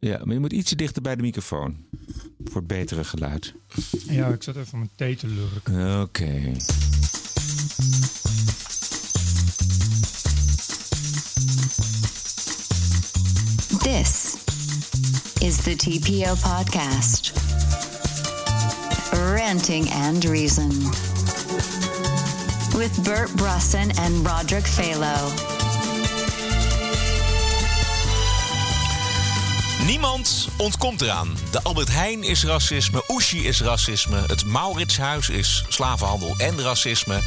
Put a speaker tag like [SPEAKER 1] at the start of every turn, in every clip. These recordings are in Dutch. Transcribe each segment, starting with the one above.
[SPEAKER 1] Ja, maar je moet ietsje dichter bij de microfoon. Voor het betere geluid.
[SPEAKER 2] Ja, ik zat even mijn thee te lurken.
[SPEAKER 1] Oké.
[SPEAKER 3] This is the TPO podcast. Ranting and Reason. With Bert Brusson and Roderick Phalo.
[SPEAKER 4] Niemand ontkomt eraan. De Albert Heijn is racisme, Oeshi is racisme, het Mauritshuis is slavenhandel en racisme.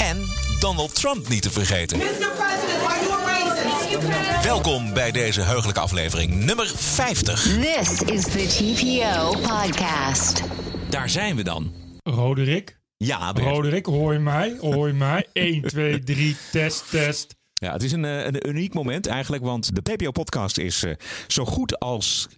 [SPEAKER 4] En Donald Trump niet te vergeten.
[SPEAKER 5] Mr. President, are you a racist?
[SPEAKER 4] Welkom bij deze heugelijke aflevering nummer 50.
[SPEAKER 3] This is the TPO podcast.
[SPEAKER 1] Daar zijn we dan.
[SPEAKER 2] Roderick?
[SPEAKER 1] Ja, Bert.
[SPEAKER 2] Roderick, hoor je mij? Hoor je mij? 1, 2, 3, test, test.
[SPEAKER 1] Ja, het is een, eh, een uniek moment eigenlijk, want de PPO-podcast is eh, zo goed als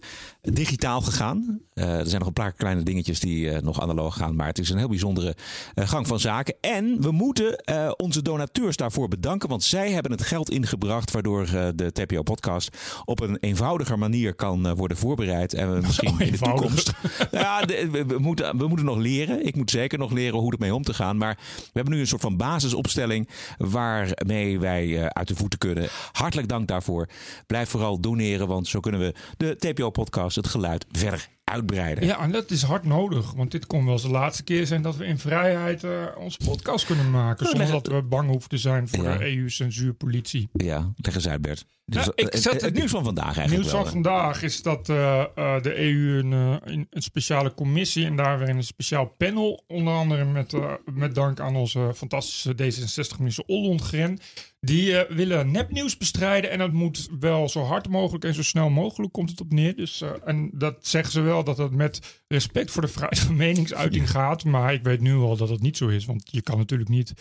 [SPEAKER 1] digitaal gegaan. Eh, er zijn nog een paar kleine dingetjes die eh, nog analoog gaan, maar het is een heel bijzondere eh, gang van zaken. En we moeten onze donateurs daarvoor bedanken, want zij hebben het geld ingebracht waardoor de TPO-podcast op een eenvoudiger manier kan worden voorbereid. En we misschien in de toekomst. ja, we, we moeten, we moeten nog leren. Ik moet zeker nog leren hoe ermee om te gaan. Maar we hebben nu een soort van basisopstelling waarmee wij uit de voeten kunnen. Hartelijk dank daarvoor. Blijf vooral doneren, want zo kunnen we de TPO-podcast, het geluid, verder uitbreiden.
[SPEAKER 2] Ja, en dat is hard nodig. Want dit kon wel eens de laatste keer zijn dat we in vrijheid eh, onze podcast kunnen maken.
[SPEAKER 1] Nou,
[SPEAKER 2] Zonder
[SPEAKER 1] leg-
[SPEAKER 2] dat we bang hoeven te zijn voor
[SPEAKER 1] Ja.
[SPEAKER 2] de EU-censuurpolitie.
[SPEAKER 1] Ja, leg eens uit, Bert. Dus,
[SPEAKER 2] Ja, ik
[SPEAKER 1] het-
[SPEAKER 2] zat
[SPEAKER 1] het,
[SPEAKER 2] het-
[SPEAKER 1] nieuws van vandaag eigenlijk
[SPEAKER 2] Nieuws van
[SPEAKER 1] wel.
[SPEAKER 2] vandaag is dat eh, eh, de EU een, eh, een, speciale commissie en daar weer een speciaal panel. Onder andere met, eh, met dank aan onze fantastische D66-minister Ollongren. Die eh, willen nepnieuws bestrijden en dat moet wel zo hard mogelijk en zo snel mogelijk komt het op neer. Dus, eh, en dat zeggen ze wel dat het met respect voor de vrijheid van meningsuiting gaat. Maar ik weet nu al dat het niet zo is. Want je kan natuurlijk niet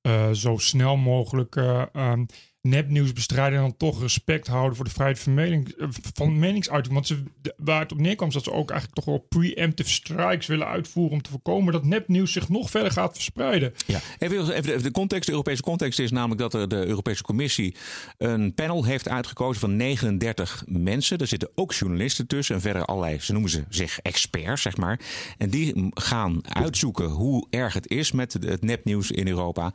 [SPEAKER 2] eh, zo snel mogelijk eh, ehm, nepnieuws bestrijden en dan toch respect houden voor de vrijheid van, eh, meningsuiting. Want ze, waar het op neerkwam is dat ze ook eigenlijk toch wel preemptive strikes willen uitvoeren om te voorkomen dat nepnieuws zich nog verder gaat verspreiden.
[SPEAKER 1] Ja, even, even de- context. De Europese context is namelijk dat er de Europese Commissie een panel heeft uitgekozen van 39 mensen. Er zitten ook journalisten tussen en verder allerlei, ze noemen ze zich experts, zeg maar. En die gaan uitzoeken hoe erg het is met het- het nepnieuws in Europa.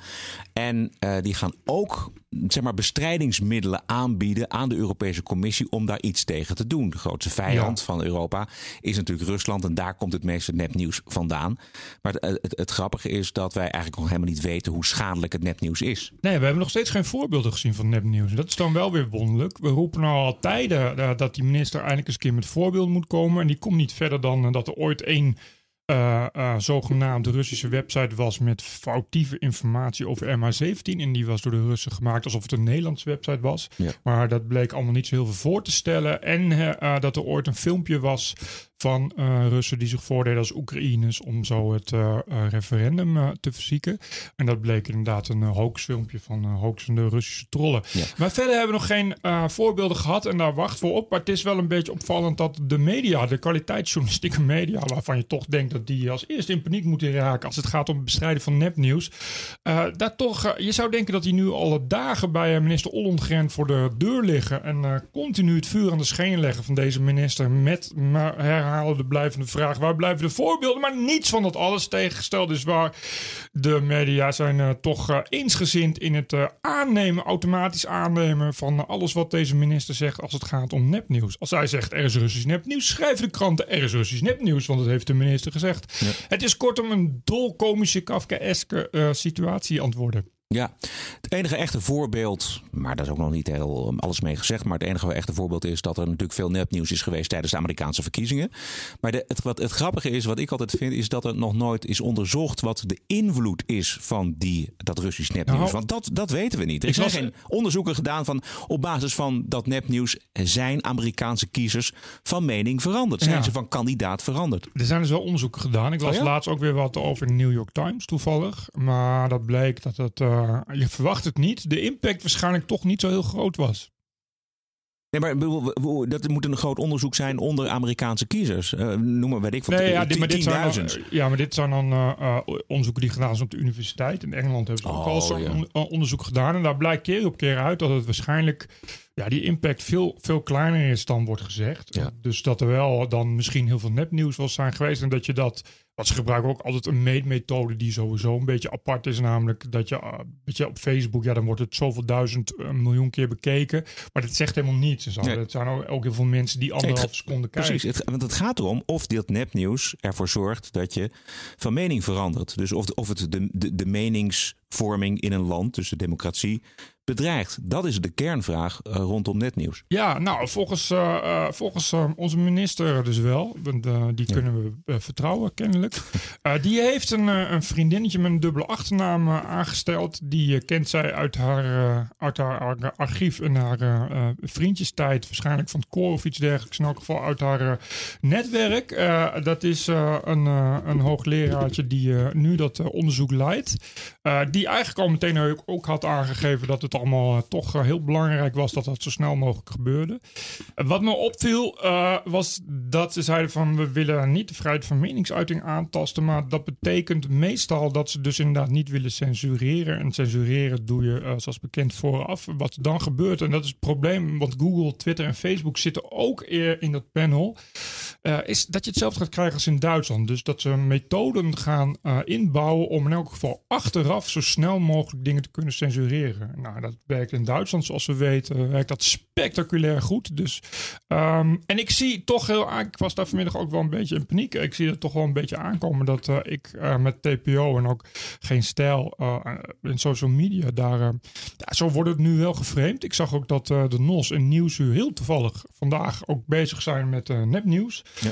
[SPEAKER 1] En eh, die gaan ook, zeg maar, bestrijdingsmiddelen aanbieden aan de Europese Commissie om daar iets tegen te doen. De grootste vijand
[SPEAKER 2] Ja.
[SPEAKER 1] van Europa is natuurlijk Rusland en daar komt het meeste nepnieuws vandaan. Maar het, het, het grappige is dat wij eigenlijk nog helemaal niet weten hoe schadelijk het nepnieuws is.
[SPEAKER 2] Nee, we hebben nog steeds geen voorbeelden gezien van nepnieuws. Dat is dan wel weer wonderlijk. We roepen nou al tijden eh, dat die minister eindelijk eens een keer met voorbeelden moet komen. En die komt niet verder dan eh, dat er ooit één eh, eh, zogenaamde Russische website was met foutieve informatie over MH17. En die was door de Russen gemaakt alsof het een Nederlandse website was.
[SPEAKER 1] Ja.
[SPEAKER 2] Maar dat bleek allemaal niet zo heel veel voor te stellen. En eh, dat er ooit een filmpje was van eh, Russen die zich voordeden als Oekraïners om zo het eh, eh, referendum te verzieken. En dat bleek inderdaad een hoaxfilmpje van hoaxende Russische trollen.
[SPEAKER 1] Ja.
[SPEAKER 2] Maar verder hebben we nog geen voorbeelden gehad en daar wachten we op. Maar het is wel een beetje opvallend dat de media, de kwaliteitsjournalistieke media, waarvan je toch denkt dat die als eerste in paniek moeten raken als het gaat om het bestrijden van nepnieuws. daar toch, je zou denken dat die nu alle dagen bij minister Ollongren voor de deur liggen en continu het vuur aan de schenen leggen van deze minister met maar herhalen de blijvende vraag waar blijven de voorbeelden? Maar niets van dat alles tegengesteld is waar de media zijn eh, toch eh, eensgezind in het eh, aannemen, automatisch aannemen van eh, alles wat deze minister zegt als het gaat om nepnieuws. Als hij zegt er is Russisch nepnieuws, schrijven de kranten er is Russisch nepnieuws, want dat heeft de minister gezegd. Het is kortom een dolkomische Kafkaeske eh situatie antwoorden.
[SPEAKER 1] Ja, het enige echte voorbeeld, maar daar is ook nog niet heel um, alles mee gezegd. Maar het enige echte voorbeeld is dat er natuurlijk veel nepnieuws is geweest tijdens de Amerikaanse verkiezingen. Maar de, het, wat het grappige is, wat ik altijd vind, is dat er nog nooit is onderzocht wat de invloed is van die, dat Russisch nepnieuws.
[SPEAKER 2] Nou,
[SPEAKER 1] Want dat, dat weten we niet. Er zijn geen onderzoeken gedaan van op basis van dat nepnieuws zijn Amerikaanse kiezers van mening veranderd. Zijn
[SPEAKER 2] Ja.
[SPEAKER 1] ze van kandidaat veranderd?
[SPEAKER 2] Er zijn dus wel onderzoeken gedaan. Ik las
[SPEAKER 1] Oh ja?
[SPEAKER 2] laatst ook weer wat over de New York Times toevallig. Maar dat bleek dat het, eh, je verwacht het niet, de impact waarschijnlijk toch niet zo heel groot was.
[SPEAKER 1] Nee, maar dat moet een groot onderzoek zijn onder Amerikaanse kiezers. Eh, noem maar, weet ik van
[SPEAKER 2] Nee, ja, dit, maar dit zijn
[SPEAKER 1] 10.000.
[SPEAKER 2] dan, ja, maar dit zijn dan eh, eh, onderzoeken die gedaan zijn op de universiteit. In Engeland hebben ze ook
[SPEAKER 1] Oh,
[SPEAKER 2] al zo'n
[SPEAKER 1] ja.
[SPEAKER 2] on- eh, onderzoek gedaan. En daar blijkt keer op keer uit dat het waarschijnlijk ja, die impact veel, veel kleiner is dan wordt gezegd.
[SPEAKER 1] Ja.
[SPEAKER 2] Dus dat er wel dan misschien heel veel nepnieuws wil zijn geweest. En dat je dat. Want ze gebruiken ook altijd een meetmethode die sowieso een beetje apart is. Namelijk dat je, uh, weet je op Facebook, ja, dan wordt het zoveel duizend uh, miljoen keer bekeken. Maar dat zegt helemaal niets.
[SPEAKER 1] Nee.
[SPEAKER 2] Het zijn ook, ook heel veel mensen die anderhalf seconde kijken.
[SPEAKER 1] Precies, het, want het gaat erom of dit nepnieuws ervoor zorgt dat je van mening verandert. Dus of, of het de, de, de meningsvorming in een land, dus de democratie, bedreigt. Dat is de kernvraag uh, rondom netnieuws.
[SPEAKER 2] Ja, nou, volgens, uh, uh, volgens onze minister dus wel. Want, die ja. kunnen we vertrouwen, kennelijk. die heeft een, een, vriendinnetje met een dubbele achternaam aangesteld. Die kent zij uit haar, uit haar archief en haar vriendjestijd. Waarschijnlijk van het koor of iets dergelijks. In elk geval uit haar netwerk. dat is een, een hoogleraartje die nu dat onderzoek leidt. die eigenlijk al meteen ook, had aangegeven dat het allemaal uh, toch uh, heel belangrijk was dat dat zo snel mogelijk gebeurde. Uh, wat me opviel was dat ze zeiden van we willen niet de vrijheid van meningsuiting aantasten, maar dat betekent meestal dat ze dus inderdaad niet willen censureren. En censureren doe je zoals bekend vooraf. Wat dan gebeurt, en dat is het probleem, want Google, Twitter en Facebook zitten ook in dat panel, is dat je hetzelfde gaat krijgen als in Duitsland. Dus dat ze methoden gaan inbouwen om in elk geval achteraf zo snel mogelijk dingen te kunnen censureren. Nou, dat werkt in Duitsland, zoals we weten, werkt dat spectaculair goed. Dus, um, en ik zie toch heel, ik was daar vanmiddag ook wel een beetje in paniek. Ik zie het toch wel een beetje aankomen dat uh, ik uh, met TPO en ook geen stijl uh, in social media daar, ja, zo wordt het nu wel geframed. Ik zag ook dat de NOS en Nieuwsuur heel toevallig vandaag ook bezig zijn met nepnieuws. Ja.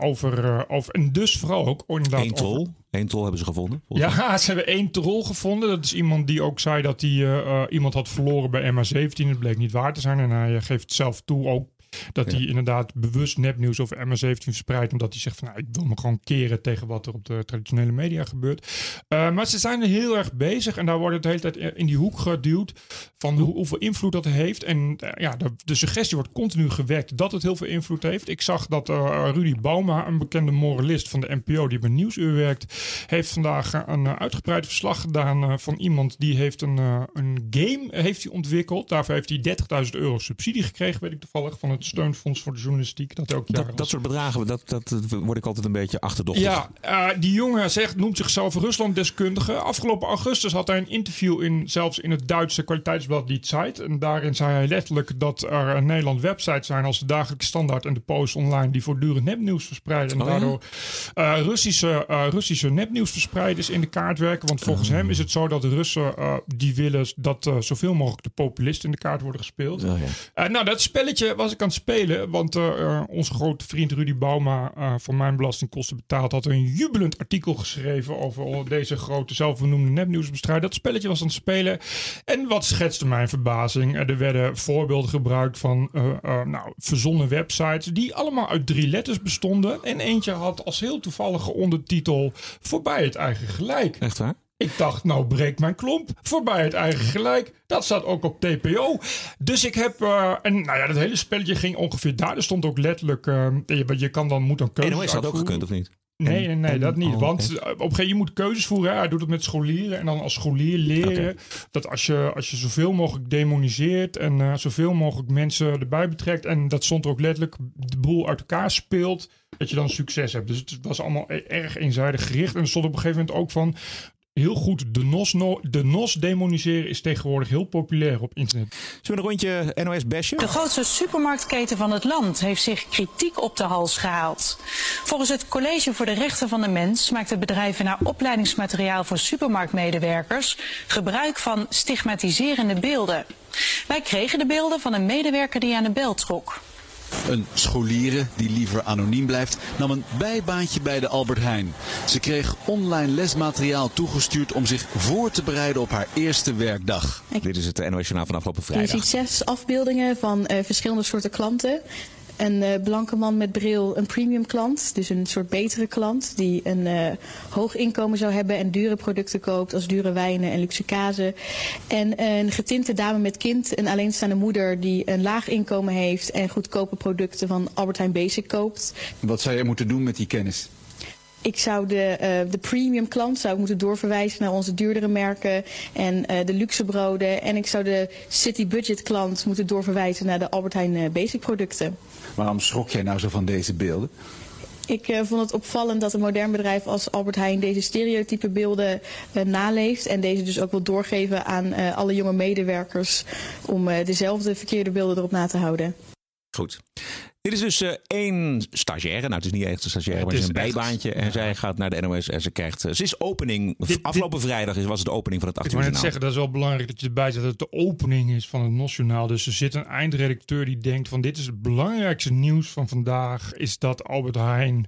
[SPEAKER 2] Over, over, en dus vooral ook inderdaad.
[SPEAKER 1] Eén tol.
[SPEAKER 2] Over...
[SPEAKER 1] Eén tol hebben ze gevonden.
[SPEAKER 2] Ja, ze hebben één troll gevonden. Dat is iemand die ook zei dat hij uh, iemand had verloren bij MH17. Het bleek niet waar te zijn. En hij geeft zelf toe ook dat hij inderdaad bewust nepnieuws over MH17 verspreidt. Omdat hij zegt van nou, ik wil me gewoon keren tegen wat er op de traditionele media gebeurt. Uh, maar ze zijn er heel erg bezig. En daar wordt het de hele tijd in die hoek geduwd. Van hoe, hoeveel invloed dat heeft. En uh, ja, de, de, suggestie wordt continu gewekt dat het heel veel invloed heeft. Ik zag dat uh, Rudy Bauma, een bekende moralist van de NPO die bij Nieuwsuur werkt. Heeft vandaag een uitgebreid verslag gedaan van iemand die heeft een, een game heeft hij ontwikkeld. Daarvoor heeft hij 30.000 euro subsidie gekregen, weet ik toevallig, van het steunfonds voor de journalistiek. Dat, ook
[SPEAKER 1] dat, dat soort bedragen, dat, dat, dat, word ik altijd een beetje achterdochtig.
[SPEAKER 2] Ja, uh, die jongen zegt, noemt zichzelf Ruslanddeskundige. Afgelopen augustus had hij een interview in, zelfs in het Duitse kwaliteitsblad Die Zeit. En daarin zei hij letterlijk dat er in Nederland websites zijn als de Dagelijkse Standaard en de Post Online die voortdurend nepnieuws verspreiden. En
[SPEAKER 1] Oh
[SPEAKER 2] daardoor uh, Russische, uh, Russische nepnieuwsverspreiders in de kaart werken. Want volgens hem is het zo dat de Russen die willen dat zoveel mogelijk de populisten in de kaart worden gespeeld.
[SPEAKER 1] Oh ja.
[SPEAKER 2] nou, dat spelletje was ik aan het spelen. Want onze grote vriend Rudy Bauma van Mijn Belastingkosten Betaald had een jubelend artikel geschreven over deze grote zelfbenoemde nepnieuwsbestrijder. Dat spelletje was aan het spelen. En wat schetste mijn verbazing? Er werden voorbeelden gebruikt van uh, nou, verzonnen websites die allemaal uit drie letters bestonden. En eentje had als heel toevallige ondertitel voorbij het eigen gelijk.
[SPEAKER 1] Echt waar?
[SPEAKER 2] Ik dacht, nou breekt mijn klomp. Voorbij het eigen gelijk. Dat staat ook op TPO. Dus ik heb... Uh, en nou ja, dat hele spelletje ging ongeveer daar. Er stond ook letterlijk... Uh, je, je kan dan, moet dan keuzes
[SPEAKER 1] NOS had ook gekund, of niet?
[SPEAKER 2] Nee, nee, dat niet.
[SPEAKER 1] oh,
[SPEAKER 2] Want op een gegeven moment je moet keuzes voeren. Hè. Hij doet het met scholieren. En dan als scholier leren dat als je, als je zoveel mogelijk demoniseert en uh, zoveel mogelijk mensen erbij betrekt. En dat stond er ook letterlijk de boel uit elkaar speelt. Dat je dan succes hebt. Dus het was allemaal e- erg eenzijdig gericht. En er stond op een gegeven moment ook van. Heel goed, de NOS, no, de NOS demoniseren is tegenwoordig heel populair op internet.
[SPEAKER 1] Zullen we een rondje NOS besje?
[SPEAKER 6] De grootste supermarktketen van het land heeft zich kritiek op de hals gehaald. Volgens het College voor de Rechten van de Mens maakt het bedrijf naar opleidingsmateriaal voor supermarktmedewerkers gebruik van stigmatiserende beelden. Wij kregen de beelden van een medewerker die aan de bel trok.
[SPEAKER 7] Een scholiere die liever anoniem blijft nam een bijbaantje bij de Albert Heijn. Ze kreeg online lesmateriaal toegestuurd om zich voor te bereiden op haar eerste werkdag.
[SPEAKER 1] Dit is het NOS Journaal van afgelopen
[SPEAKER 8] Je
[SPEAKER 1] vrijdag.
[SPEAKER 8] ziet zes afbeeldingen van eh, verschillende soorten klanten. Een eh, blanke man met bril, een premium klant, dus een soort betere klant die een eh, hoog inkomen zou hebben en dure producten koopt als dure wijnen en luxe kazen. En een getinte dame met kind, een alleenstaande moeder die een laag inkomen heeft en goedkope producten van Albert Heijn Basic koopt.
[SPEAKER 7] Wat zou jij moeten doen met die kennis?
[SPEAKER 8] Ik zou de, eh, de premium klant zou ik moeten doorverwijzen naar onze duurdere merken en eh, de luxe broden. En ik zou de city budget klant moeten doorverwijzen naar de Albert Heijn eh, basic producten.
[SPEAKER 7] Waarom schrok jij nou zo van deze beelden?
[SPEAKER 8] Ik eh, vond het opvallend dat een modern bedrijf als Albert Heijn deze stereotype beelden eh, naleeft. En deze dus ook wil doorgeven aan eh, alle jonge medewerkers om eh, dezelfde verkeerde beelden erop na te houden.
[SPEAKER 1] Goed. Dit is dus eh, één stagiaire. Nou, het is niet echt een stagiaire, maar het is een bijbaantje. En zij gaat naar de NOS en ze krijgt... eh, Ze is opening...
[SPEAKER 2] dit-
[SPEAKER 1] afgelopen vrijdag was het de opening van het
[SPEAKER 2] Ik
[SPEAKER 1] 8
[SPEAKER 2] wil
[SPEAKER 1] uur
[SPEAKER 2] net
[SPEAKER 1] journaal.
[SPEAKER 2] zeggen, dat is wel belangrijk dat je erbij zet dat het de opening is van het Nationaal. Dus er zit een eindredacteur die denkt van dit is het belangrijkste nieuws van vandaag. Is dat Albert Heijn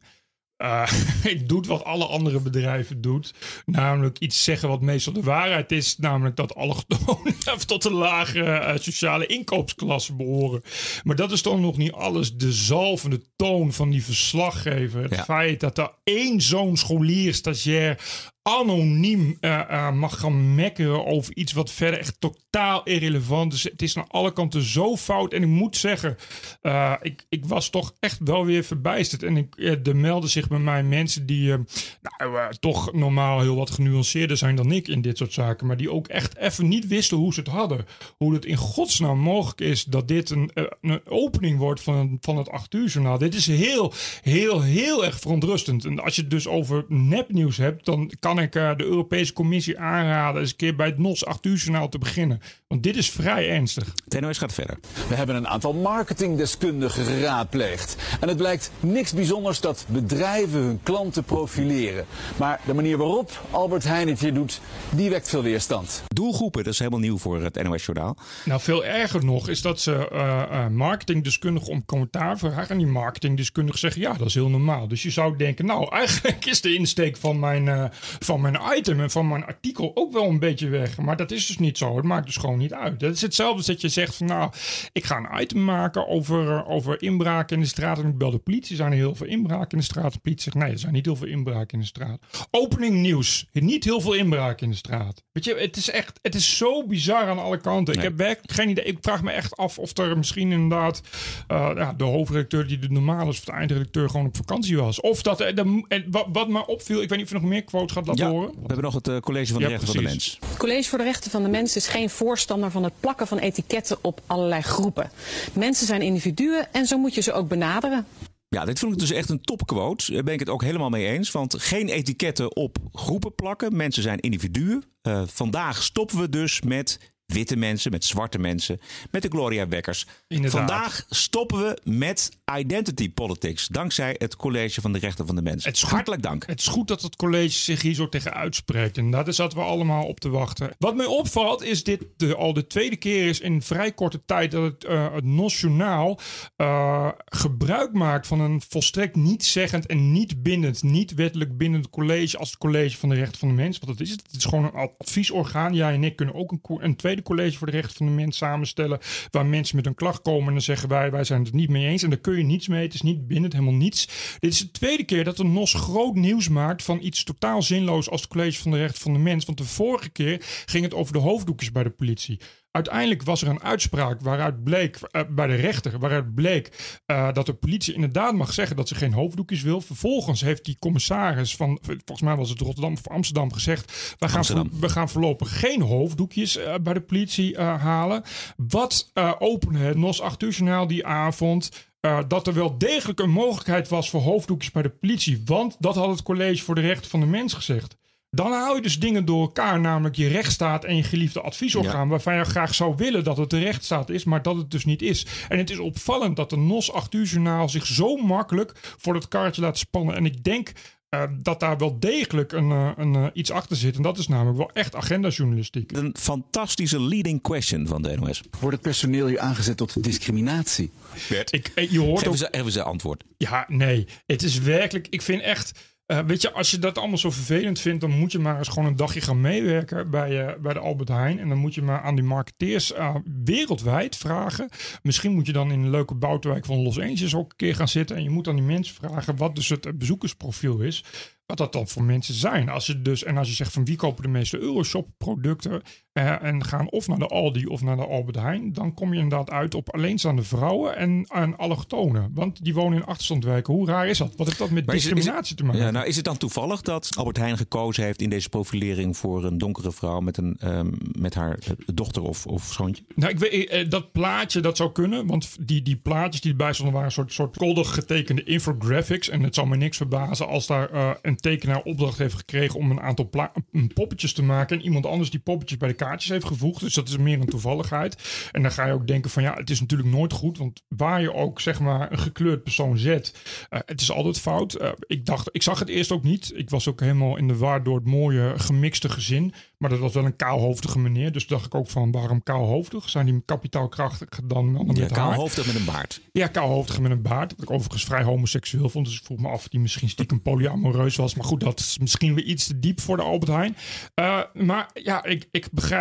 [SPEAKER 2] eh, doet wat alle andere bedrijven doet. Namelijk iets zeggen wat meestal de waarheid is. Namelijk dat allochtonen tot de lage eh, sociale inkoopsklasse behoren. Maar dat is dan nog niet alles. De zalvende toon van die verslaggever. Het
[SPEAKER 1] Ja.
[SPEAKER 2] feit dat er één zo'n scholier, stagiair anoniem eh, eh, mag gaan mekkeren over iets wat verder echt totaal irrelevant is. Het is aan alle kanten zo fout. En ik moet zeggen, eh, ik, ik was toch echt wel weer verbijsterd. En ik, er melden zich bij mij mensen die nou, toch normaal heel wat genuanceerder zijn dan ik in dit soort zaken. Maar die ook echt even niet wisten hoe ze het hadden. Hoe het in godsnaam mogelijk is dat dit een, een opening wordt van, van het 8 uur journaal. Dit is heel, heel, heel erg verontrustend. En als je het dus over nepnieuws hebt, dan kan ik eh, de Europese Commissie aanraden eens een keer bij het NOS 8 uur journaal te beginnen. Want dit is vrij ernstig.
[SPEAKER 1] NOS gaat verder.
[SPEAKER 7] We hebben een aantal marketingdeskundigen geraadpleegd. En het blijkt niks bijzonders dat bedrijven hun klanten profileren. Maar de manier waarop Albert Heijn het hier doet, die wekt veel weerstand.
[SPEAKER 1] Doelgroepen, dat is helemaal nieuw voor het NOS journaal.
[SPEAKER 2] Nou, veel erger nog is dat ze eh eh, marketingdeskundigen om commentaar vragen. En die marketingdeskundigen zeggen, ja, dat is heel normaal. Dus je zou denken, nou, eigenlijk is de insteek van mijn, eh, van mijn item en van mijn artikel ook wel een beetje weg. Maar dat is dus niet zo. Het maakt dus gewoon niet uit. Het is hetzelfde als dat je zegt van, nou, ik ga een item maken over, eh, over inbraken in de straat. En ik bel de politie. Zijn er heel veel inbraken in de straat? De politie zegt, nee, er zijn niet heel veel inbraken in de straat. Opening nieuws. Niet heel veel inbraken in de straat. Weet je, het is echt, het is zo bizar aan alle kanten. Ik heb werkelijk geen idee. Ik vraag me echt af of er misschien inderdaad eh, ja, de hoofdredacteur die de normaal is, of de eindredacteur gewoon op vakantie was. Of dat er, de, wat, wat me opviel, ik weet niet of je nog meer quotes gaat laten
[SPEAKER 1] Ja,
[SPEAKER 2] horen.
[SPEAKER 1] we hebben nog het eh, College van de
[SPEAKER 2] Ja,
[SPEAKER 1] Rechten van de. Mens.
[SPEAKER 9] Het College voor de Rechten van de Mens is geen voorstander van het plakken van etiketten op allerlei groepen. Mensen zijn individuen en zo moet je ze ook benaderen.
[SPEAKER 1] Ja, dit vond ik dus echt een topquote. Daar ben ik het ook helemaal mee eens. Want geen etiketten op groepen plakken. Mensen zijn individuen. Eh, vandaag stoppen we dus met witte mensen, met zwarte mensen, met de Gloria Wekkers. Vandaag stoppen we met identity politics. Dankzij het College van de Rechten van de Mens.
[SPEAKER 2] Het goed-
[SPEAKER 1] Hartelijk dank.
[SPEAKER 2] Het is goed dat het college zich hier zo tegen uitspreekt. En daar zaten we allemaal op te wachten. Wat mij opvalt is dit de, al de tweede keer is in vrij korte tijd dat het, eh het Journaal eh, gebruik maakt van een volstrekt niet zeggend en niet bindend, niet wettelijk bindend college als het College van de Rechten van de Mens. Want dat is het. Het is gewoon een adviesorgaan. Jij en ik kunnen ook een, een tweede college voor de rechten van de mens samenstellen. Waar mensen met een klacht komen en dan zeggen wij, wij zijn het niet mee eens. En daar kun je niets mee. Het is niet bindend, helemaal niets. Dit is de tweede keer dat de NOS groot nieuws maakt van iets totaal zinloos als het college van de rechten van de mens. Want de vorige keer ging het over de hoofddoekjes bij de politie. Uiteindelijk was er een uitspraak waaruit bleek, eh, bij de rechter, waaruit bleek eh, dat de politie inderdaad mag zeggen dat ze geen hoofddoekjes wil. Vervolgens heeft die commissaris van, volgens mij was het Rotterdam of Amsterdam, gezegd: we gaan, voor- we gaan voorlopig geen hoofddoekjes eh, bij de politie halen. Wat opende het NOS 8 uur journaal die avond? dat er wel degelijk een mogelijkheid was voor hoofddoekjes bij de politie. Want dat had het College voor de Rechten van de Mens gezegd. Dan haal je dus dingen door elkaar, namelijk je rechtsstaat en je geliefde adviesorgaan, waarvan je graag zou willen dat het de rechtsstaat is, maar dat het dus niet is. En het is opvallend dat de NOS 8 uur journaal zich zo makkelijk voor het karretje laat spannen. En ik denk eh, dat daar wel degelijk een, eh, een, eh, iets achter zit. En dat is namelijk wel echt agendajournalistiek.
[SPEAKER 1] Een fantastische leading question van de NOS.
[SPEAKER 7] Wordt het personeel hier aangezet tot discriminatie?
[SPEAKER 1] Bert,
[SPEAKER 2] Ik, je hoort
[SPEAKER 1] geef
[SPEAKER 2] ook
[SPEAKER 1] ze, even zijn antwoord.
[SPEAKER 2] Ja, nee. Het is werkelijk. Ik vind echt. Eh, weet je, als je dat allemaal zo vervelend vindt, dan moet je maar eens gewoon een dagje gaan meewerken bij, eh, bij de Albert Heijn. En dan moet je maar aan die marketeers eh, wereldwijd vragen. Misschien moet je dan in een leuke buitenwijk van Los Angeles ook een keer gaan zitten. En je moet aan die mensen vragen wat dus het bezoekersprofiel is. wat dat dan voor mensen zijn. Als je dus, en als je zegt van wie kopen de meeste Euroshop producten eh, en gaan of naar de Aldi of naar de Albert Heijn, dan kom je inderdaad uit op alleenstaande vrouwen en aan allochtonen. Want die wonen in achterstandwijken. Hoe raar is dat? Wat heeft dat met
[SPEAKER 1] Maar is het- is het-
[SPEAKER 2] discriminatie te maken?
[SPEAKER 1] Ja, nou is het dan toevallig dat Albert Heijn gekozen heeft in deze profilering voor een donkere vrouw met, een, ehm, met haar eh, dochter of, of zoontje?
[SPEAKER 2] Nou, ik weet, eh, dat plaatje, dat zou kunnen. Want die, die plaatjes die erbij stonden waren een soort, soort koddig getekende infographics. En het zou me niks verbazen als daar eh, een tekenaar opdracht heeft gekregen om een aantal een poppetjes te maken. En iemand anders die poppetjes bij de kaartjes heeft gevoegd. Dus dat is meer een toevalligheid. En dan ga je ook denken van ja, het is natuurlijk nooit goed. Want waar je ook zeg maar een gekleurd persoon zet, eh, het is altijd fout. Eh, ik dacht, ik zag het eerst ook niet. Ik was ook helemaal in de war door het mooie gemixte gezin. Maar dat was wel een kaalhoofdige meneer. Dus dacht ik ook van waarom kaalhoofdig? Zijn die kapitaalkrachtig dan mannen
[SPEAKER 1] Ja,
[SPEAKER 2] met haar?
[SPEAKER 1] kaalhoofdig met een baard.
[SPEAKER 2] Ja, kaalhoofdig met een baard. Wat ik overigens vrij homoseksueel vond. Dus ik vroeg me af of die misschien stiekem polyamoreus was. Maar goed, dat is misschien weer iets te diep voor de Albert Heijn. Eh, maar ja, ik, ik begrijp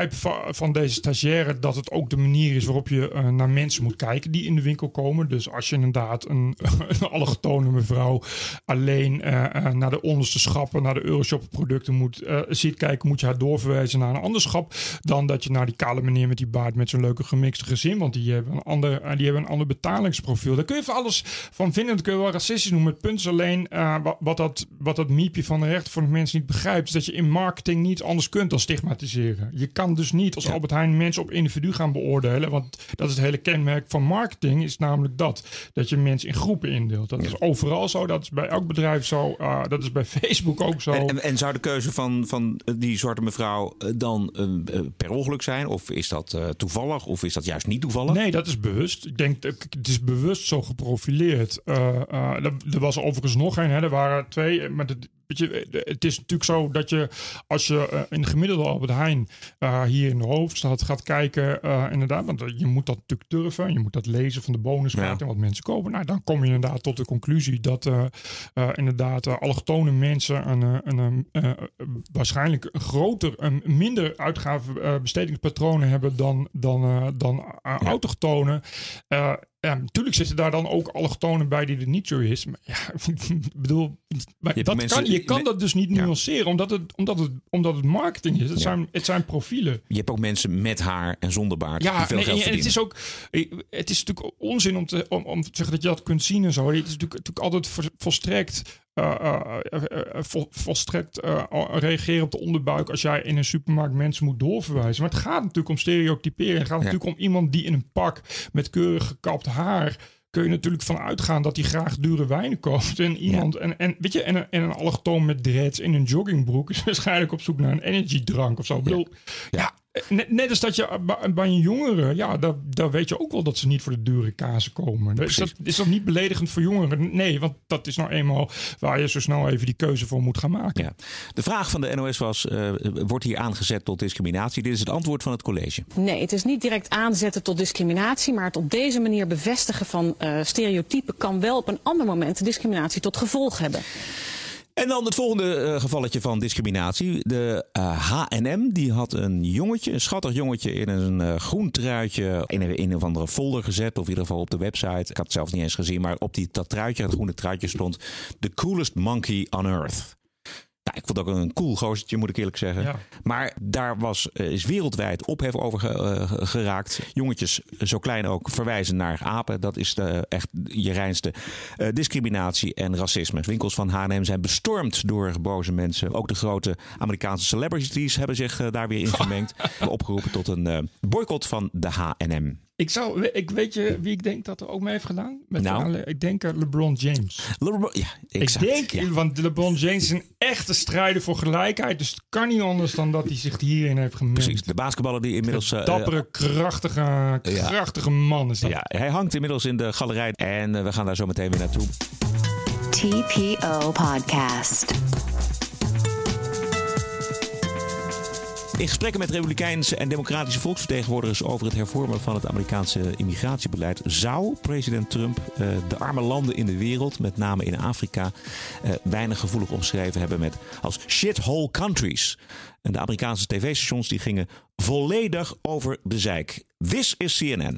[SPEAKER 2] van, deze stagiaire dat het ook de manier is waarop je eh, naar mensen moet kijken die in de winkel komen. Dus als je inderdaad een, een allochtone mevrouw alleen eh, eh, naar de onderste schappen, naar de Euroshop producten moet ziet kijken, moet je haar doorverwijzen naar een ander schap. Dan dat je naar die kale meneer met die baard met zo'n leuke gemixte gezin. Want die hebben een ander, die hebben een ander betalingsprofiel. Daar kun je van alles van vinden. Dat kun je wel racistisch noemen. Het punt alleen wat, wat, dat, wat dat miepje van de rechter voor de mensen niet begrijpt. Is dat je in marketing niet anders kunt dan stigmatiseren. Je kan dus niet als Albert Heijn mensen op individu gaan beoordelen. Want dat is het hele kenmerk van marketing. Is namelijk dat. Dat je mensen in groepen indeelt. Dat is overal zo. Dat is bij elk bedrijf zo. eh, dat is bij Facebook ook zo.
[SPEAKER 1] En, en, en zou de keuze van, van die zwarte mevrouw eh, dan eh, per ongeluk zijn? Of is dat toevallig? Of is dat juist niet toevallig?
[SPEAKER 2] Nee, dat is bewust. Ik denk, dat- het is bewust zo geprofileerd. Er, was overigens nog een. Hè. Er waren twee. Maar weet je, eh, het is natuurlijk zo dat je als je eh, in de gemiddelde Albert Heijn eh, hier in de hoofdstad gaat kijken, inderdaad, want je moet dat natuurlijk durven. Je moet dat lezen van de bonuskaart
[SPEAKER 1] Ja.
[SPEAKER 2] en wat mensen kopen. Nou, dan kom je inderdaad tot de conclusie dat inderdaad allochtone mensen een, een, eh, waarschijnlijk een groter, een minder uitgaven eh, bestedingspatronen hebben dan, dan, dan autochtonen. Ja, natuurlijk zitten daar dan ook allochtonen bij die er niet zo is. Maar ja, ik bedoel,
[SPEAKER 1] hebt
[SPEAKER 2] dat
[SPEAKER 1] mensen-
[SPEAKER 2] kan, je kan dat dus niet
[SPEAKER 1] Ja.
[SPEAKER 2] nuanceren, omdat het, omdat het, omdat het marketing is. Het,
[SPEAKER 1] Ja.
[SPEAKER 2] zijn, het zijn profielen.
[SPEAKER 1] Je hebt ook mensen met haar en zonder baard die
[SPEAKER 2] Ja,
[SPEAKER 1] veel
[SPEAKER 2] nee,
[SPEAKER 1] geld
[SPEAKER 2] en het
[SPEAKER 1] verdienen.
[SPEAKER 2] is ook. Het is natuurlijk onzin om te, om, om te zeggen dat je dat kunt zien en zo. Het is natuurlijk, natuurlijk altijd vol- volstrekt. Eh, eh, eh, vol- volstrekt reageren op de onderbuik als jij in een supermarkt mensen moet doorverwijzen. Maar het gaat natuurlijk om stereotyperen. Het gaat natuurlijk om iemand die in een pak met keurig gekapt haar kun je natuurlijk van uitgaan dat hij graag dure wijnen koopt. En iemand, en, en weet je, en een, en een allochtoon met dreads in een joggingbroek is waarschijnlijk op zoek naar een energiedrank of zo. Bedoel, ja. Net, net als dat je bij, een jongere, ja, daar, daar weet je ook wel dat ze niet voor de dure kazen komen. Is dat, is dat niet beledigend voor jongeren? Nee, want dat is nou eenmaal waar je zo snel even die keuze voor moet gaan maken.
[SPEAKER 1] Ja. De vraag van de NOS was: eh, wordt hier aangezet tot discriminatie? Dit is het antwoord van het college.
[SPEAKER 9] Nee, het is niet direct aanzetten tot discriminatie, maar het op deze manier bevestigen van eh, stereotypen kan wel op een ander moment discriminatie tot gevolg hebben.
[SPEAKER 1] En dan het volgende eh, gevalletje van discriminatie. De H&M die had een jongetje, een schattig jongetje in een eh, groen truitje in een, in een of andere folder gezet. Of in ieder geval op de website. Ik had het zelf niet eens gezien, maar op die, dat truitje, het groene truitje stond... The coolest monkey on earth. Ik vond het ook een cool gozertje, moet ik eerlijk zeggen.
[SPEAKER 2] Ja.
[SPEAKER 1] Maar daar was, eh, is wereldwijd ophef over ge- eh, geraakt. Jongetjes, zo klein ook, verwijzen naar apen. Dat is de, echt je reinste eh, discriminatie en racisme. Winkels van H&M zijn bestormd door boze mensen. Ook de grote Amerikaanse celebrities hebben zich eh, daar weer in gemengd. Opgeroepen tot een eh, boycott van de H&M.
[SPEAKER 2] Ik, zou, ik weet je wie ik denk dat er ook mee heeft gedaan? Met
[SPEAKER 1] Nou?
[SPEAKER 2] de- ik denk LeBron James.
[SPEAKER 1] LeBron- Ja, exact.
[SPEAKER 2] Ik denk,
[SPEAKER 1] Ja.
[SPEAKER 2] want LeBron James is een echte strijder voor gelijkheid. Dus het kan niet anders dan dat hij zich hierin heeft gemengd.
[SPEAKER 1] Precies, de basketballer die inmiddels... eh,
[SPEAKER 2] Dappere, krachtige,
[SPEAKER 1] Ja.
[SPEAKER 2] krachtige man is dat.
[SPEAKER 1] ja, hij hangt inmiddels in de galerij en eh, we gaan daar zo meteen weer naartoe.
[SPEAKER 3] TPO Podcast.
[SPEAKER 1] In gesprekken met Republikeinse en Democratische volksvertegenwoordigers over het hervormen van het Amerikaanse immigratiebeleid zou president Trump eh, de arme landen in de wereld, met name in Afrika, eh, weinig gevoelig omschreven hebben met als shithole countries. En de Amerikaanse tv-stations die gingen volledig over de zeik. This is CNN.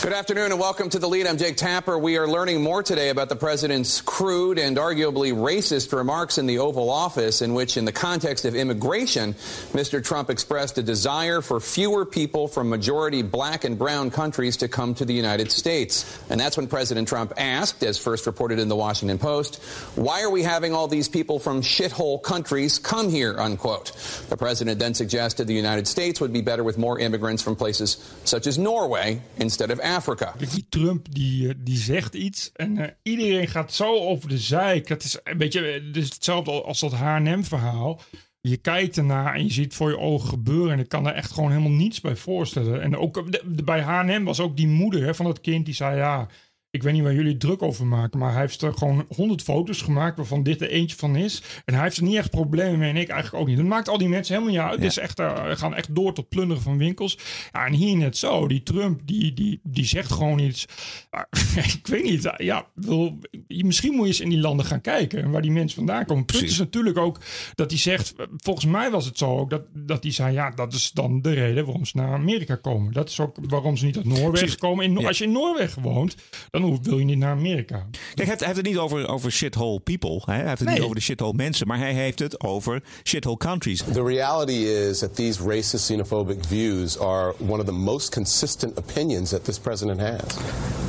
[SPEAKER 10] Good afternoon and welcome to the lead. I'm Jake Tapper. We are learning more today about the president's crude and arguably racist remarks in the Oval Office, in which, in the context of immigration, Mr. Trump expressed a desire for fewer people from majority black and brown countries to come to the United States. And that's when President Trump asked, as first reported in the Washington Post, why are we having all these people from shithole countries come here, unquote. The president then suggested the United States would be better with more immigrants from places such as Norway instead of Africa.
[SPEAKER 2] Die Trump die, eh, die zegt iets en uh, iedereen gaat zo over de zeik. Het is een beetje dus hetzelfde als dat H&M-verhaal. Je kijkt ernaar en je ziet voor je ogen gebeuren. En ik kan er echt gewoon helemaal niets bij voorstellen. En ook bij H&M was ook die moeder hè, van dat kind die zei... ja, ik weet niet waar jullie druk over maken, maar hij heeft er gewoon honderd foto's gemaakt waarvan dit er eentje van is. En hij heeft er niet echt problemen mee en ik eigenlijk ook niet. Dat maakt al die mensen helemaal niet uit. Ja. Is echt, uh, gaan echt door tot plunderen van winkels. Ja, en hier net zo. Die Trump, die, die, die zegt gewoon iets. ik weet niet. Ja, wil, misschien moet je eens in die landen gaan kijken waar die mensen vandaan komen. Het punt is natuurlijk ook dat hij zegt, volgens mij was het zo ook, dat, dat hij zei, ja, dat is dan de reden waarom ze naar Amerika komen. Dat is ook waarom ze niet uit Noorwegen Precies. komen. In, ja. Als je in Noorwegen woont, dan dan wil je niet naar Amerika.
[SPEAKER 1] Kijk, hij heeft, hij heeft het niet over, over shithole people. Hè? Hij heeft het nee. niet over de shithole mensen, maar hij heeft het over shithole countries.
[SPEAKER 11] The reality is that these racist, xenophobic views are one of the most consistent opinions that this president has.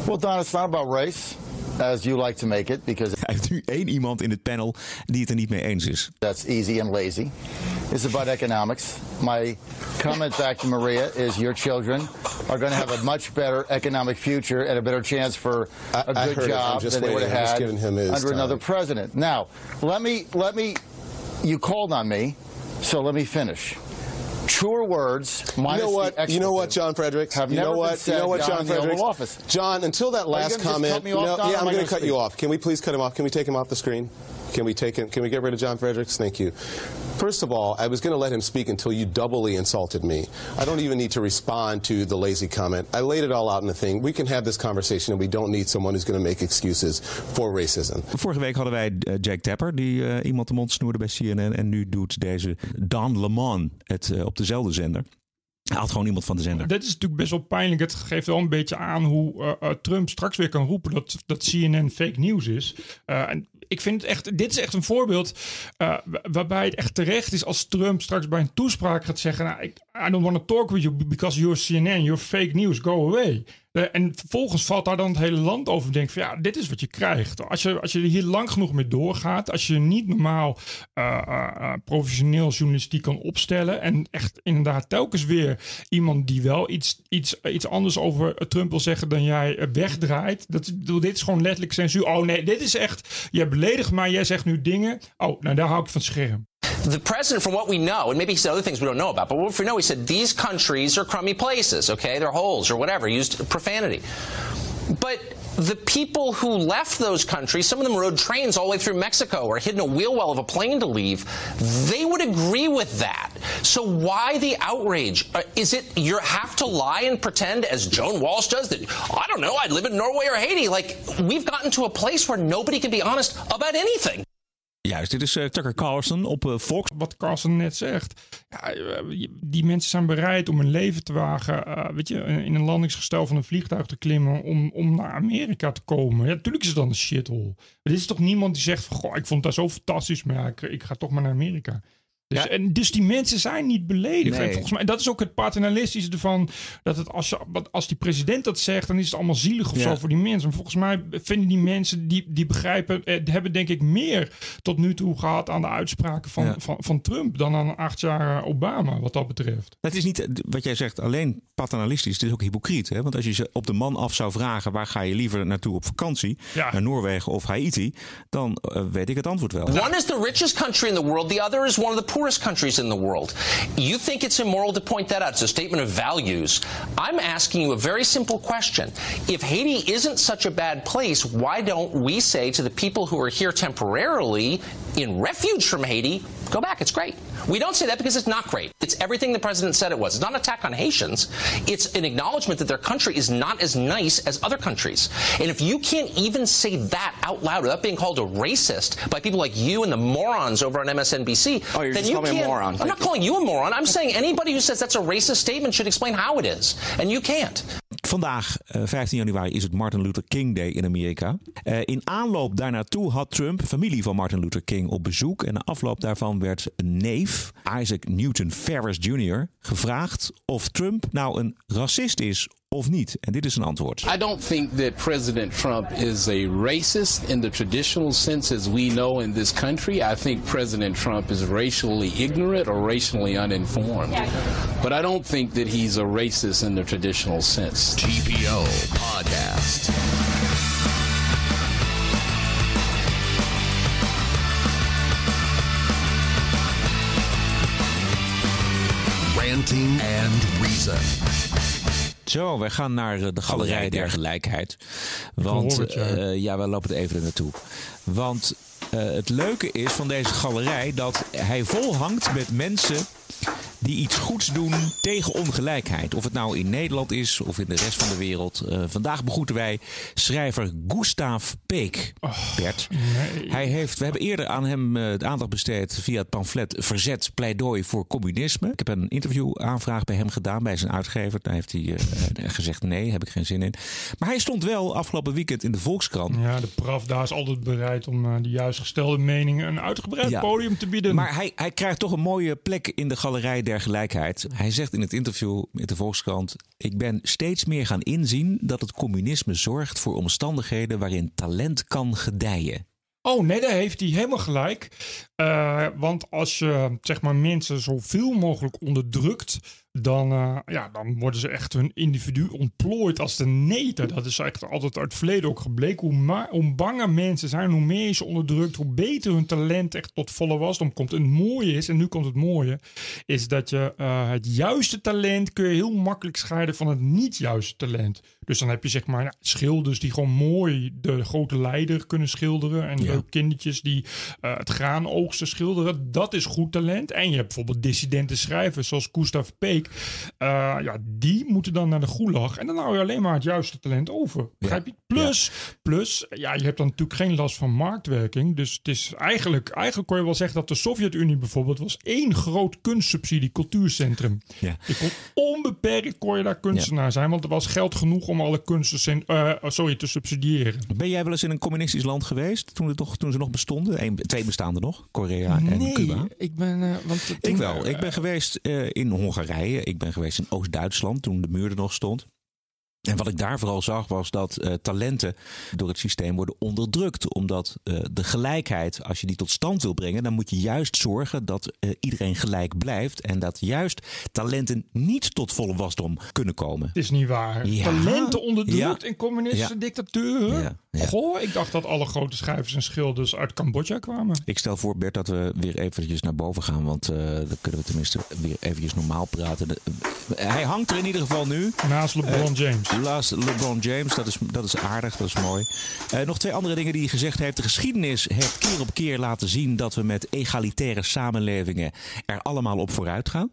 [SPEAKER 12] Well, Don, it's not about race. As you like to make it, because
[SPEAKER 1] hij heeft nu één iemand in het panel die het er niet mee eens is.
[SPEAKER 12] That's easy and lazy. It's about economics. My comment back to Maria is your children are going to have a much better economic future and a better chance for a
[SPEAKER 11] I,
[SPEAKER 12] good
[SPEAKER 11] I
[SPEAKER 12] job than they would have had under
[SPEAKER 11] time.
[SPEAKER 12] another president. Now, let me let me. You called on me, so let me finish. Truer words.
[SPEAKER 11] You know what? You know what, John Fredericks?
[SPEAKER 12] Have
[SPEAKER 11] you know what? You know what, John, Fredericks?
[SPEAKER 12] Office.
[SPEAKER 11] John, until that last comment,
[SPEAKER 12] me off,
[SPEAKER 11] no, yeah, I'm
[SPEAKER 12] going
[SPEAKER 11] to cut
[SPEAKER 12] speak?
[SPEAKER 11] you off. Can we please cut him off? Can we take him off the screen? Can we take him? Can we get rid of John Fredericks? Thank you. First of all, I was going to let him speak until you doubly insulted me. I don't even need to respond to the lazy comment. I laid it all out in the thing. We can have this conversation, and we don't need someone who's going to make excuses for racism.
[SPEAKER 1] Vorige week hadden wij uh, Jack Tapper, die uh, iemand de mond snoerde bij CNN. En nu doet deze Don Lemon het uh, op dezelfde zender. Hij had gewoon iemand van de zender.
[SPEAKER 2] Dit is natuurlijk best wel pijnlijk. Het geeft wel een beetje aan hoe uh, Trump straks weer kan roepen dat, dat CNN fake news is. Uh, en ik vind het echt, dit is echt een voorbeeld waarbij het echt terecht is als Trump straks bij een toespraak gaat zeggen: nou, I, I don't want to talk with you because you're CNN, you're fake news, go away. En vervolgens valt daar dan het hele land over en denkt van ja, dit is wat je krijgt. Als je, als je hier lang genoeg mee doorgaat, als je niet normaal uh, uh, professioneel journalistiek kan opstellen en echt inderdaad telkens weer iemand die wel iets, iets, iets anders over Trump wil zeggen dan jij wegdraait. Dat, dit is gewoon letterlijk censuur. Oh nee, dit is echt, jij beledigt mij, jij zegt nu dingen. Oh, nou daar hou ik van scherm.
[SPEAKER 13] The president, from what we know, and maybe he said other things we don't know about, but what we know, he said these countries are crummy places, okay? They're holes or whatever, used profanity. But the people who left those countries, some of them rode trains all the way through Mexico or hid in a wheel well of a plane to leave, they would agree with that. So why the outrage? Uh, is it you have to lie and pretend, as Joan Walsh does, that, I don't know, I'd live in Norway or Haiti? Like, we've gotten to a place where nobody can be honest about anything.
[SPEAKER 1] Juist, dit is uh, Tucker Carlson op uh, Fox.
[SPEAKER 2] Wat Carlson net zegt. Ja, die mensen zijn bereid om hun leven te wagen. Weet je, in een landingsgestel van een vliegtuig te klimmen. om, om naar Amerika te komen. Ja, natuurlijk is het dan een shithole. Maar dit is toch niemand die zegt: van, Goh, ik vond dat zo fantastisch. Maar ik ga toch maar naar Amerika. Dus, ja. en dus die mensen zijn niet beledigd. Nee. En volgens mij, dat is ook het paternalistische ervan. Dat het als, je, als die president dat zegt, dan is het allemaal zielig of ja. zo voor die mensen. Maar volgens mij vinden die mensen die, die begrijpen, eh, hebben denk ik meer tot nu toe gehad aan de uitspraken van, ja. van, van Trump dan aan acht jaar Obama, wat dat betreft.
[SPEAKER 1] Het is niet wat jij zegt alleen paternalistisch, het is ook hypocriet. Hè? Want als je ze op de man af zou vragen, waar ga je liever naartoe op vakantie? Ja. Naar Noorwegen of Haiti? Dan uh, weet ik het antwoord wel.
[SPEAKER 13] One is the richest country in the world, the other is one of the poorest poorest countries in the world. You think it's immoral to point that out. It's a statement of values. I'm asking you a very simple question. If Haiti isn't such a bad place, why don't we say to the people who are here temporarily, in refuge from Haiti, go back. It's great. We don't say that because it's not great. It's everything the president said it was. It's not an attack on Haitians. It's an acknowledgement that their country is not as nice as other countries. And if you can't even say that out loud without being called a racist by people like you and the morons over on MSNBC,
[SPEAKER 14] Oh, you're
[SPEAKER 13] then
[SPEAKER 14] just
[SPEAKER 13] you
[SPEAKER 14] calling me a
[SPEAKER 13] can't.
[SPEAKER 14] moron.
[SPEAKER 13] I'm
[SPEAKER 14] Thank
[SPEAKER 13] not
[SPEAKER 14] you.
[SPEAKER 13] calling you a moron. I'm saying anybody who says that's a racist statement should explain how it is. And you can't.
[SPEAKER 1] Vandaag, eh, 15 januari, is het Martin Luther King Day in Amerika. Eh, in aanloop daarnaartoe had Trump familie van Martin Luther King op bezoek. En na afloop daarvan werd een neef, Isaac Newton Ferris Jr., gevraagd of Trump nou een racist is of niet. En dit is een antwoord.
[SPEAKER 15] I don't think that President Trump is a racist in the traditional sense as we know in this country. I think President Trump is racially ignorant or racially uninformed. But I don't think that he's a racist in the traditional sense.
[SPEAKER 16] TPO Podcast. And Reason.
[SPEAKER 1] Zo, wij gaan naar eh, de Galerij der Gelijkheid. Want
[SPEAKER 2] hoor het, ja.
[SPEAKER 1] eh, ja, we lopen er even naartoe. Want eh, het leuke is van deze galerij dat hij volhangt met mensen die iets goeds doen tegen ongelijkheid. Of het nou in Nederland is of in de rest van de wereld. Eh, vandaag begroeten wij schrijver Gustav Peek. Bert. Hij heeft, we hebben eerder aan hem eh, het aandacht besteed via het pamflet Verzet pleidooi voor communisme. Ik heb een interviewaanvraag bij hem gedaan, bij zijn uitgever. Daar heeft hij eh, gezegd nee, heb ik geen zin in. Maar hij stond wel afgelopen weekend in de Volkskrant.
[SPEAKER 2] Ja, de Pravda is altijd bereid om de juist gestelde meningen een uitgebreid
[SPEAKER 1] Ja.
[SPEAKER 2] podium te bieden.
[SPEAKER 1] Maar hij, hij krijgt toch een mooie plek in de galerij der gelijkheid. Hij zegt in het interview met de Volkskrant: Ik ben steeds meer gaan inzien dat het communisme zorgt voor omstandigheden waarin talent kan gedijen.
[SPEAKER 2] Oh nee, daar heeft hij helemaal gelijk. Eh, want als je zeg maar, mensen zoveel mogelijk onderdrukt, dan, eh, ja, dan worden ze echt hun individu ontplooid als de neten. Dat is echt altijd uit het verleden ook gebleken. Hoe, ma- hoe banger mensen zijn, hoe meer je ze onderdrukt, hoe beter hun talent echt tot volle wasdom komt. En het mooie is, en nu komt het mooie, is dat je eh, het juiste talent kun je heel makkelijk scheiden van het niet juiste talent. Dus dan heb je zeg maar ja, schilders die gewoon mooi de grote leider kunnen schilderen. En leuke kindertjes die eh, het graan oogsten schilderen. Dat is goed talent. En je hebt bijvoorbeeld dissidente schrijvers zoals Gustav Peek. Eh, ja, die moeten dan naar de gulag. En dan hou je alleen maar het juiste talent over. Begrijp je? Plus, plus ja, je hebt dan natuurlijk geen last van marktwerking. Dus het is eigenlijk, eigenlijk kon je wel zeggen dat de Sovjet-Unie bijvoorbeeld was één groot kunstsubsidie, cultuurcentrum.
[SPEAKER 1] Ja.
[SPEAKER 2] Je kon onbeperkt kon je daar kunstenaar zijn, want er was geld genoeg om alle kunsten eh, sorry, te subsidiëren.
[SPEAKER 1] Ben jij wel eens in een communistisch land geweest toen, het toch, toen ze nog bestonden? Eén, twee bestaanden nog, Korea en Cuba.
[SPEAKER 2] ik ben. eh, want
[SPEAKER 1] Ik wel. Ik ben geweest in Hongarije. Ik ben geweest in Oost-Duitsland toen de muur er nog stond. En wat ik daar vooral zag was dat eh, talenten door het systeem worden onderdrukt. Omdat eh, de gelijkheid, als je die tot stand wil brengen, dan moet je juist zorgen dat eh, iedereen gelijk blijft. En dat juist talenten niet tot volle wasdom kunnen komen.
[SPEAKER 2] Het is niet waar.
[SPEAKER 1] Ja.
[SPEAKER 2] Talenten onderdrukt
[SPEAKER 1] Ja.
[SPEAKER 2] in communistische
[SPEAKER 1] Ja.
[SPEAKER 2] dictaturen.
[SPEAKER 1] Ja.
[SPEAKER 2] Goh, ik dacht dat alle grote schrijvers en schilders uit Cambodja kwamen.
[SPEAKER 1] Ik stel voor, Bert, dat we weer eventjes naar boven gaan. Want eh, dan kunnen we tenminste weer eventjes normaal praten. De- eh, hij hangt er in ieder geval nu.
[SPEAKER 2] Naast LeBron James.
[SPEAKER 1] Naast LeBron James, dat is, dat is aardig, dat is mooi. Eh, nog twee andere dingen die hij gezegd heeft. De geschiedenis heeft keer op keer laten zien dat we met egalitaire samenlevingen er allemaal op vooruit gaan.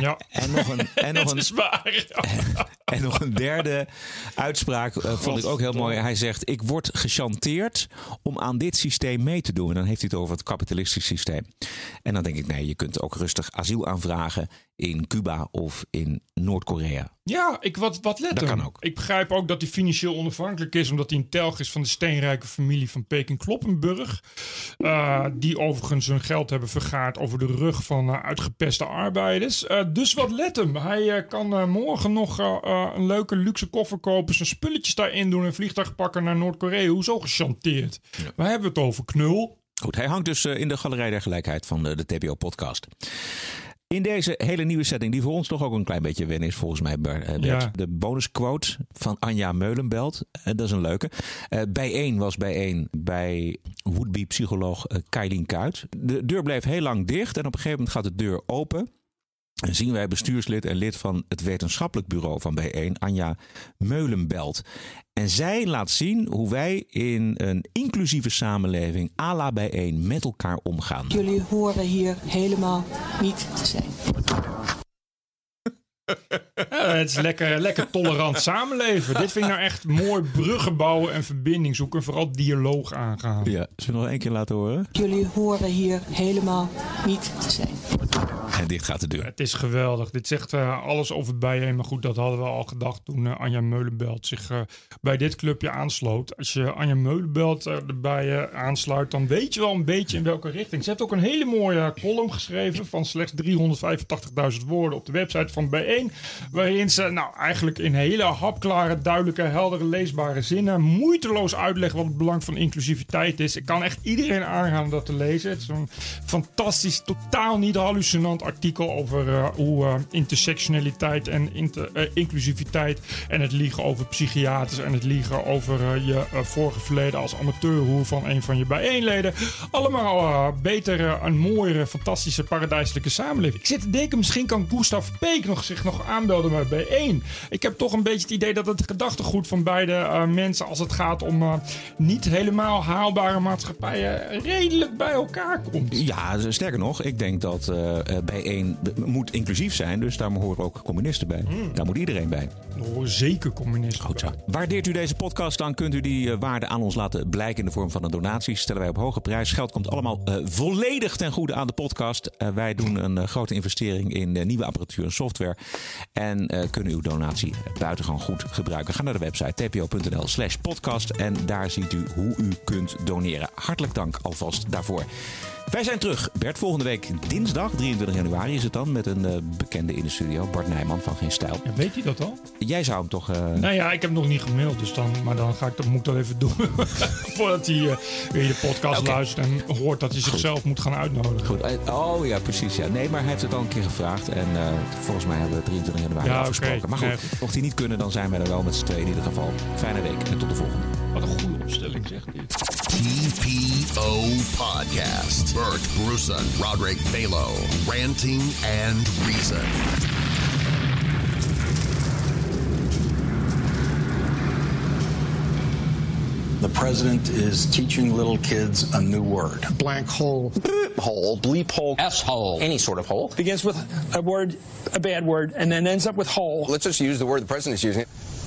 [SPEAKER 2] Ja.
[SPEAKER 1] En nog een, en nog een, en nog een derde uitspraak eh, vond ik ook heel mooi. Hij zegt: Ik word gechanteerd om aan dit systeem mee te doen. En dan heeft hij het over het kapitalistisch systeem. En dan denk ik: nee, je kunt ook rustig asiel aanvragen in Cuba of in Noord-Korea.
[SPEAKER 2] Ja, ik wat, wat let
[SPEAKER 1] Dat
[SPEAKER 2] hem.
[SPEAKER 1] kan ook.
[SPEAKER 2] Ik begrijp ook dat hij financieel onafhankelijk is, omdat hij een telg is van de steenrijke familie van Peking-Kloppenburg. Eh, die overigens hun geld hebben vergaard over de rug van eh, uitgepeste arbeiders. Eh, dus wat let hem. Hij kan morgen nog een leuke luxe koffer kopen, zijn spulletjes daarin doen en een vliegtuig pakken naar Noord-Korea. Hoezo gechanteerd? Waar hebben we het over? Knul?
[SPEAKER 1] Goed, hij hangt dus in de Galerij der Gelijkheid van de, de TBO-podcast. In deze hele nieuwe setting, die voor ons toch ook een klein beetje wennen is, volgens mij, eh, Bert.
[SPEAKER 2] Ja.
[SPEAKER 1] De bonusquote van Anja Meulenbelt. Eh, dat is een leuke. Eh bijeen was bijeen bij would-be psycholoog eh Kailien Kuit. De deur bleef heel lang dicht en op een gegeven moment gaat de deur open. En zien wij bestuurslid en lid van het wetenschappelijk bureau van B1, Anja Meulenbelt. En zij laat zien hoe wij in een inclusieve samenleving à la B1 met elkaar omgaan.
[SPEAKER 14] Jullie horen hier helemaal niet te zijn.
[SPEAKER 2] Ja, het is lekker, lekker tolerant samenleven. Dit vind ik nou echt mooi bruggen bouwen en verbinding zoeken. En vooral dialoog aangaan.
[SPEAKER 1] Ja, zullen we nog één keer laten horen?
[SPEAKER 14] Jullie horen hier helemaal niet te zijn.
[SPEAKER 1] En dit gaat de deur.
[SPEAKER 2] Het is geweldig. Dit zegt eh, alles over het bijeen. Maar goed, dat hadden we al gedacht toen eh, Anja Meulenbelt zich eh, bij dit clubje aansloot. Als je Anja Meulenbelt erbij aansluit, dan weet je wel een beetje in welke richting. Ze heeft ook een hele mooie column geschreven van slechts 385.000 woorden op de website van bijeen. Waarin ze nou eigenlijk in hele hapklare, duidelijke, heldere, leesbare zinnen moeiteloos uitleggen wat het belang van inclusiviteit is. Ik kan echt iedereen aangaan dat te lezen. Het is een fantastisch, totaal niet hallucinant artikel over uh, hoe uh, intersectionaliteit en uh, inclusiviteit en het liegen over psychiaters en het liegen over je vorige verleden als amateurhoer van een van je bijeenleden. Allemaal betere, een mooiere, fantastische, paradijselijke samenleving. Ik zit te denken, misschien kan Gustav Peek nog zich nog aanbelden bij bijeen. Ik heb toch een beetje het idee dat het gedachtegoed van beide mensen als het gaat om niet helemaal haalbare maatschappijen redelijk bij elkaar komt.
[SPEAKER 1] Ja, sterker nog, ik denk dat bijeen moet inclusief zijn, dus daar horen ook communisten bij.
[SPEAKER 2] Hmm.
[SPEAKER 1] Daar moet iedereen bij.
[SPEAKER 2] Horen zeker communisten
[SPEAKER 1] Goed zo. Waardeert u deze podcast, dan kunt u die uh, waarde aan ons laten blijken in de vorm van een donatie. Stellen wij op hoge prijs. Geld komt allemaal uh, volledig ten goede aan de podcast. Uh, wij doen een grote investering in nieuwe apparatuur en software. En kunnen uw donatie buitengewoon goed gebruiken. Ga naar de website tpo.nl slash podcast en daar ziet u hoe u kunt doneren. Hartelijk dank alvast daarvoor. Wij zijn terug. Bert, volgende week dinsdag, 23 januari is het dan, met een uh, bekende in de studio, Bart Nijman van Geen Stijl.
[SPEAKER 2] Ja, weet hij dat al?
[SPEAKER 1] Jij zou hem toch... Uh...
[SPEAKER 2] Nou ja, ik heb hem nog niet gemaild, dus dan, maar dan ga ik dat, moet ik dat even doen. Voordat hij uh, weer de podcast okay. luistert en hoort dat hij zichzelf Goed. moet gaan uitnodigen.
[SPEAKER 1] Goed. Oh ja, precies. Ja. Nee, maar hij heeft het al een keer gevraagd en volgens mij hebben we 23 januari ja, afgesproken. Okay. Maar goed, mocht hij niet kunnen, dan zijn wij er wel met z'n tweeën in ieder geval. Fijne week en tot de volgende.
[SPEAKER 2] Wat een goede opstelling, zegt hij.
[SPEAKER 16] TPO Podcast. Bert Bruson, Roderick Balo, ranting and reason.
[SPEAKER 17] The president is teaching little kids a new word.
[SPEAKER 18] Blank hole.
[SPEAKER 13] hole, bleep hole, S hole, any sort of hole.
[SPEAKER 18] Begins with a word, a bad word, and then ends up with hole.
[SPEAKER 10] Let's just use the word the president is using.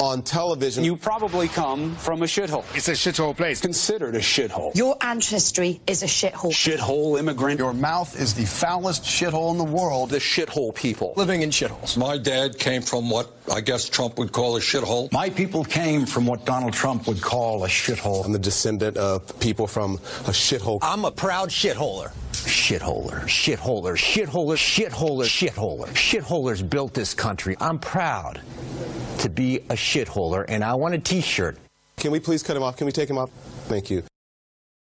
[SPEAKER 10] on television.
[SPEAKER 19] You probably come from a shithole.
[SPEAKER 20] It's a shithole place.
[SPEAKER 19] Considered a shithole.
[SPEAKER 21] Your ancestry is a shithole.
[SPEAKER 19] Shithole immigrant.
[SPEAKER 22] Your mouth is the foulest shithole in the world.
[SPEAKER 10] The shithole people.
[SPEAKER 22] Living in shitholes.
[SPEAKER 23] My dad came from what I guess Trump would call a shithole.
[SPEAKER 22] My people came from what Donald Trump would call a shithole.
[SPEAKER 11] I'm the descendant of people from a shithole.
[SPEAKER 24] I'm a proud shitholer. Shitholer, shitholer, shitholer, shitholer, shitholer. Shitholers built this country. I'm proud to be a shitholer, and I want a t shirt.
[SPEAKER 11] Can we please cut him off? Can we take him off? Thank you.